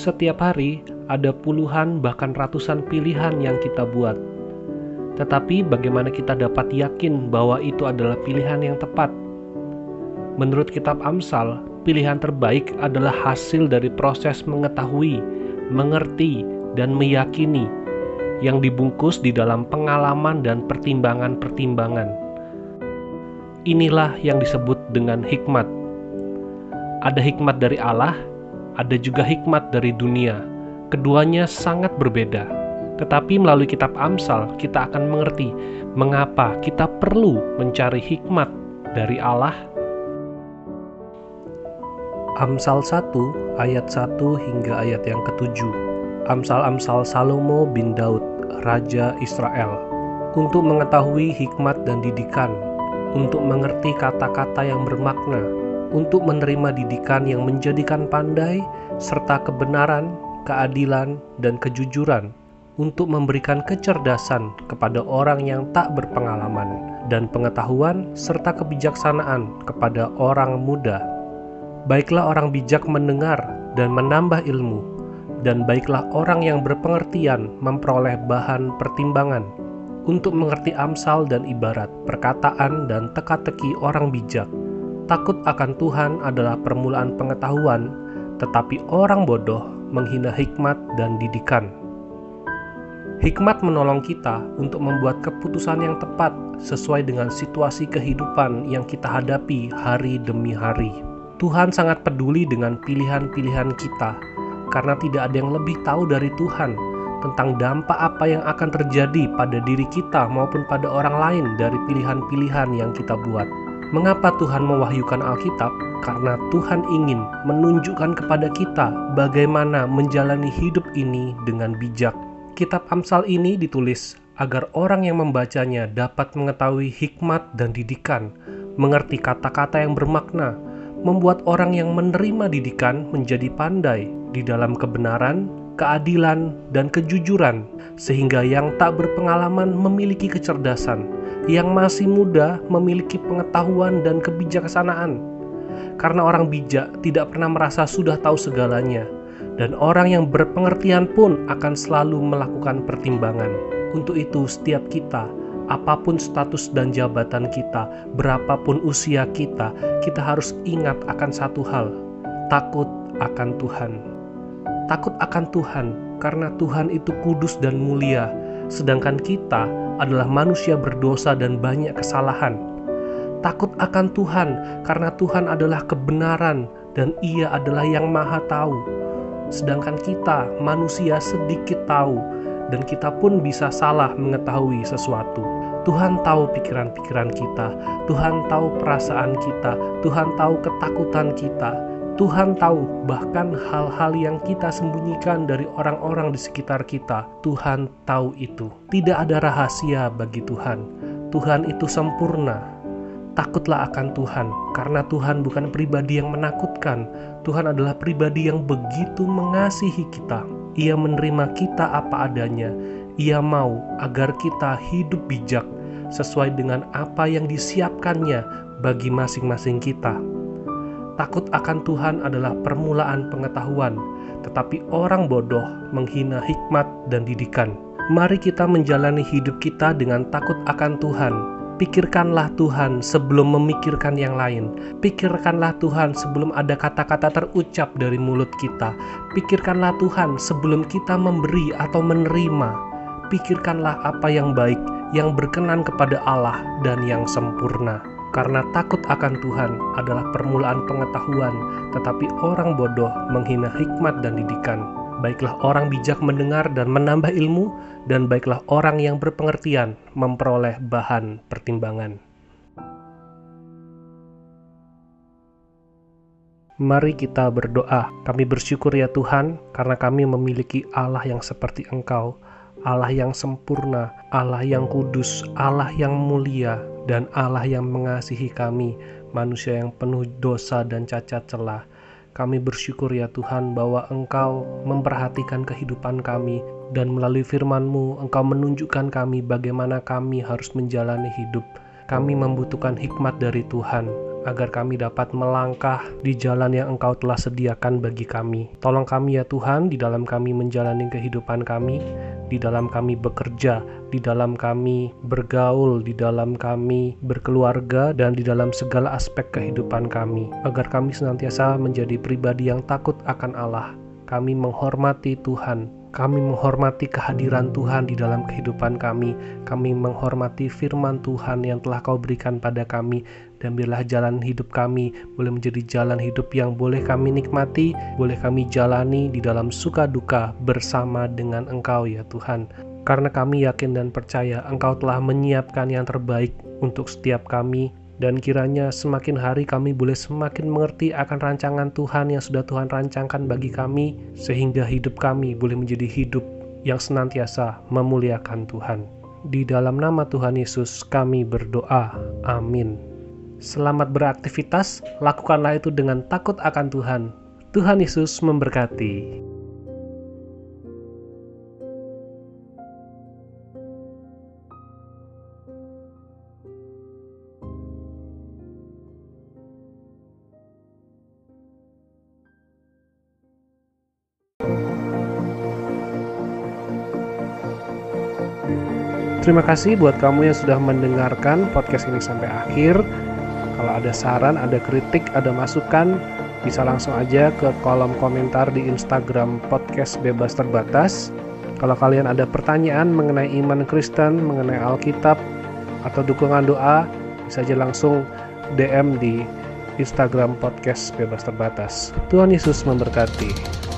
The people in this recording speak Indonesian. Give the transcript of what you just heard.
Setiap hari ada puluhan bahkan ratusan pilihan yang kita buat. Tetapi bagaimana kita dapat yakin bahwa itu adalah pilihan yang tepat? Menurut kitab Amsal, pilihan terbaik adalah hasil dari proses mengetahui, mengerti, dan meyakini yang dibungkus di dalam pengalaman dan pertimbangan-pertimbangan. Inilah yang disebut dengan hikmat. Ada hikmat dari Allah, ada juga hikmat dari dunia. Keduanya sangat berbeda. Tetapi melalui kitab Amsal, kita akan mengerti mengapa kita perlu mencari hikmat dari Allah. Amsal 1 ayat 1 hingga ayat yang ketujuh. Amsal-amsal Salomo bin Daud, Raja Israel, untuk mengetahui hikmat dan didikan, untuk mengerti kata-kata yang bermakna, untuk menerima didikan yang menjadikan pandai, serta kebenaran, keadilan, dan kejujuran, untuk memberikan kecerdasan kepada orang yang tak berpengalaman, dan pengetahuan serta kebijaksanaan kepada orang muda. Baiklah orang bijak mendengar dan menambah ilmu, dan baiklah orang yang berpengertian memperoleh bahan pertimbangan untuk mengerti amsal dan ibarat, perkataan dan teka-teki orang bijak Takut akan Tuhan adalah permulaan pengetahuan, tetapi orang bodoh menghina hikmat dan didikan. Hikmat menolong kita untuk membuat keputusan yang tepat sesuai dengan situasi kehidupan yang kita hadapi hari demi hari. Tuhan sangat peduli dengan pilihan-pilihan kita, karena tidak ada yang lebih tahu dari Tuhan tentang dampak apa yang akan terjadi pada diri kita maupun pada orang lain dari pilihan-pilihan yang kita buat. Mengapa Tuhan mewahyukan Alkitab? Karena Tuhan ingin menunjukkan kepada kita bagaimana menjalani hidup ini dengan bijak. Kitab Amsal ini ditulis agar orang yang membacanya dapat mengetahui hikmat dan didikan, mengerti kata-kata yang bermakna, membuat orang yang menerima didikan menjadi pandai di dalam kebenaran, keadilan, dan kejujuran, sehingga yang tak berpengalaman memiliki kecerdasan yang masih muda memiliki pengetahuan dan kebijaksanaan. Karena orang bijak tidak pernah merasa sudah tahu segalanya, dan orang yang berpengertian pun akan selalu melakukan pertimbangan. Untuk itu, setiap kita, apa pun status dan jabatan kita, berapapun usia kita, kita harus ingat akan satu hal: takut akan Tuhan. Takut akan Tuhan karena Tuhan itu kudus dan mulia, sedangkan kita adalah manusia berdosa dan banyak kesalahan. Takut akan Tuhan karena Tuhan adalah kebenaran dan Ia adalah yang Maha Tahu. Sedangkan kita, manusia, sedikit tahu, dan kita pun bisa salah mengetahui sesuatu. Tuhan tahu pikiran-pikiran kita, Tuhan tahu perasaan kita, Tuhan tahu ketakutan kita, Tuhan tahu bahkan hal-hal yang kita sembunyikan dari orang-orang di sekitar kita. Tuhan tahu itu. Tidak ada rahasia bagi Tuhan. Tuhan itu sempurna. Takutlah akan Tuhan, karena Tuhan bukan pribadi yang menakutkan. Tuhan adalah pribadi yang begitu mengasihi kita. Ia menerima kita apa adanya. Ia mau agar kita hidup bijak sesuai dengan apa yang disiapkannya bagi masing-masing kita. Takut akan Tuhan adalah permulaan pengetahuan, tetapi orang bodoh menghina hikmat dan didikan. Mari kita menjalani hidup kita dengan takut akan Tuhan. Pikirkanlah Tuhan sebelum memikirkan yang lain. Pikirkanlah Tuhan sebelum ada kata-kata terucap dari mulut kita. Pikirkanlah Tuhan sebelum kita memberi atau menerima. Pikirkanlah apa yang baik, yang berkenan kepada Allah, dan yang sempurna karena takut akan Tuhan adalah permulaan pengetahuan, tetapi orang bodoh menghina hikmat dan didikan. Baiklah orang bijak mendengar dan menambah ilmu, dan baiklah orang yang berpengertian memperoleh bahan pertimbangan. Mari kita berdoa. Kami bersyukur ya Tuhan, karena kami memiliki Allah yang seperti Engkau, Allah yang sempurna, Allah yang kudus, Allah yang mulia, dan Allah yang mengasihi kami, manusia yang penuh dosa dan cacat celah. Kami bersyukur ya Tuhan bahwa Engkau memperhatikan kehidupan kami dan melalui firman-Mu Engkau menunjukkan kami bagaimana kami harus menjalani hidup. Kami membutuhkan hikmat dari Tuhan agar kami dapat melangkah di jalan yang Engkau telah sediakan bagi kami. Tolong kami ya Tuhan, di dalam kami menjalani kehidupan kami, di dalam kami bekerja, di dalam kami bergaul, di dalam kami berkeluarga, dan di dalam segala aspek kehidupan kami, agar kami senantiasa menjadi pribadi yang takut akan Allah. Kami menghormati Tuhan, kami menghormati kehadiran Tuhan di dalam kehidupan kami. Kami menghormati firman Tuhan yang telah Kau berikan pada kami. Dan biarlah jalan hidup kami boleh menjadi jalan hidup yang boleh kami nikmati, boleh kami jalani di dalam suka duka bersama dengan Engkau ya Tuhan. Karena kami yakin dan percaya Engkau telah menyiapkan yang terbaik untuk setiap kami dan kiranya semakin hari kami boleh semakin mengerti akan rancangan Tuhan yang sudah Tuhan rancangkan bagi kami, sehingga hidup kami boleh menjadi hidup yang senantiasa memuliakan Tuhan. Di dalam nama Tuhan Yesus, kami berdoa. Amin. Selamat beraktivitas, lakukanlah itu dengan takut akan Tuhan. Tuhan Yesus memberkati. Terima kasih buat kamu yang sudah mendengarkan podcast ini sampai akhir. Kalau ada saran, ada kritik, ada masukan, bisa langsung aja ke kolom komentar di Instagram podcast bebas terbatas. Kalau kalian ada pertanyaan mengenai iman Kristen, mengenai Alkitab, atau dukungan doa, bisa aja langsung DM di Instagram podcast bebas terbatas. Tuhan Yesus memberkati.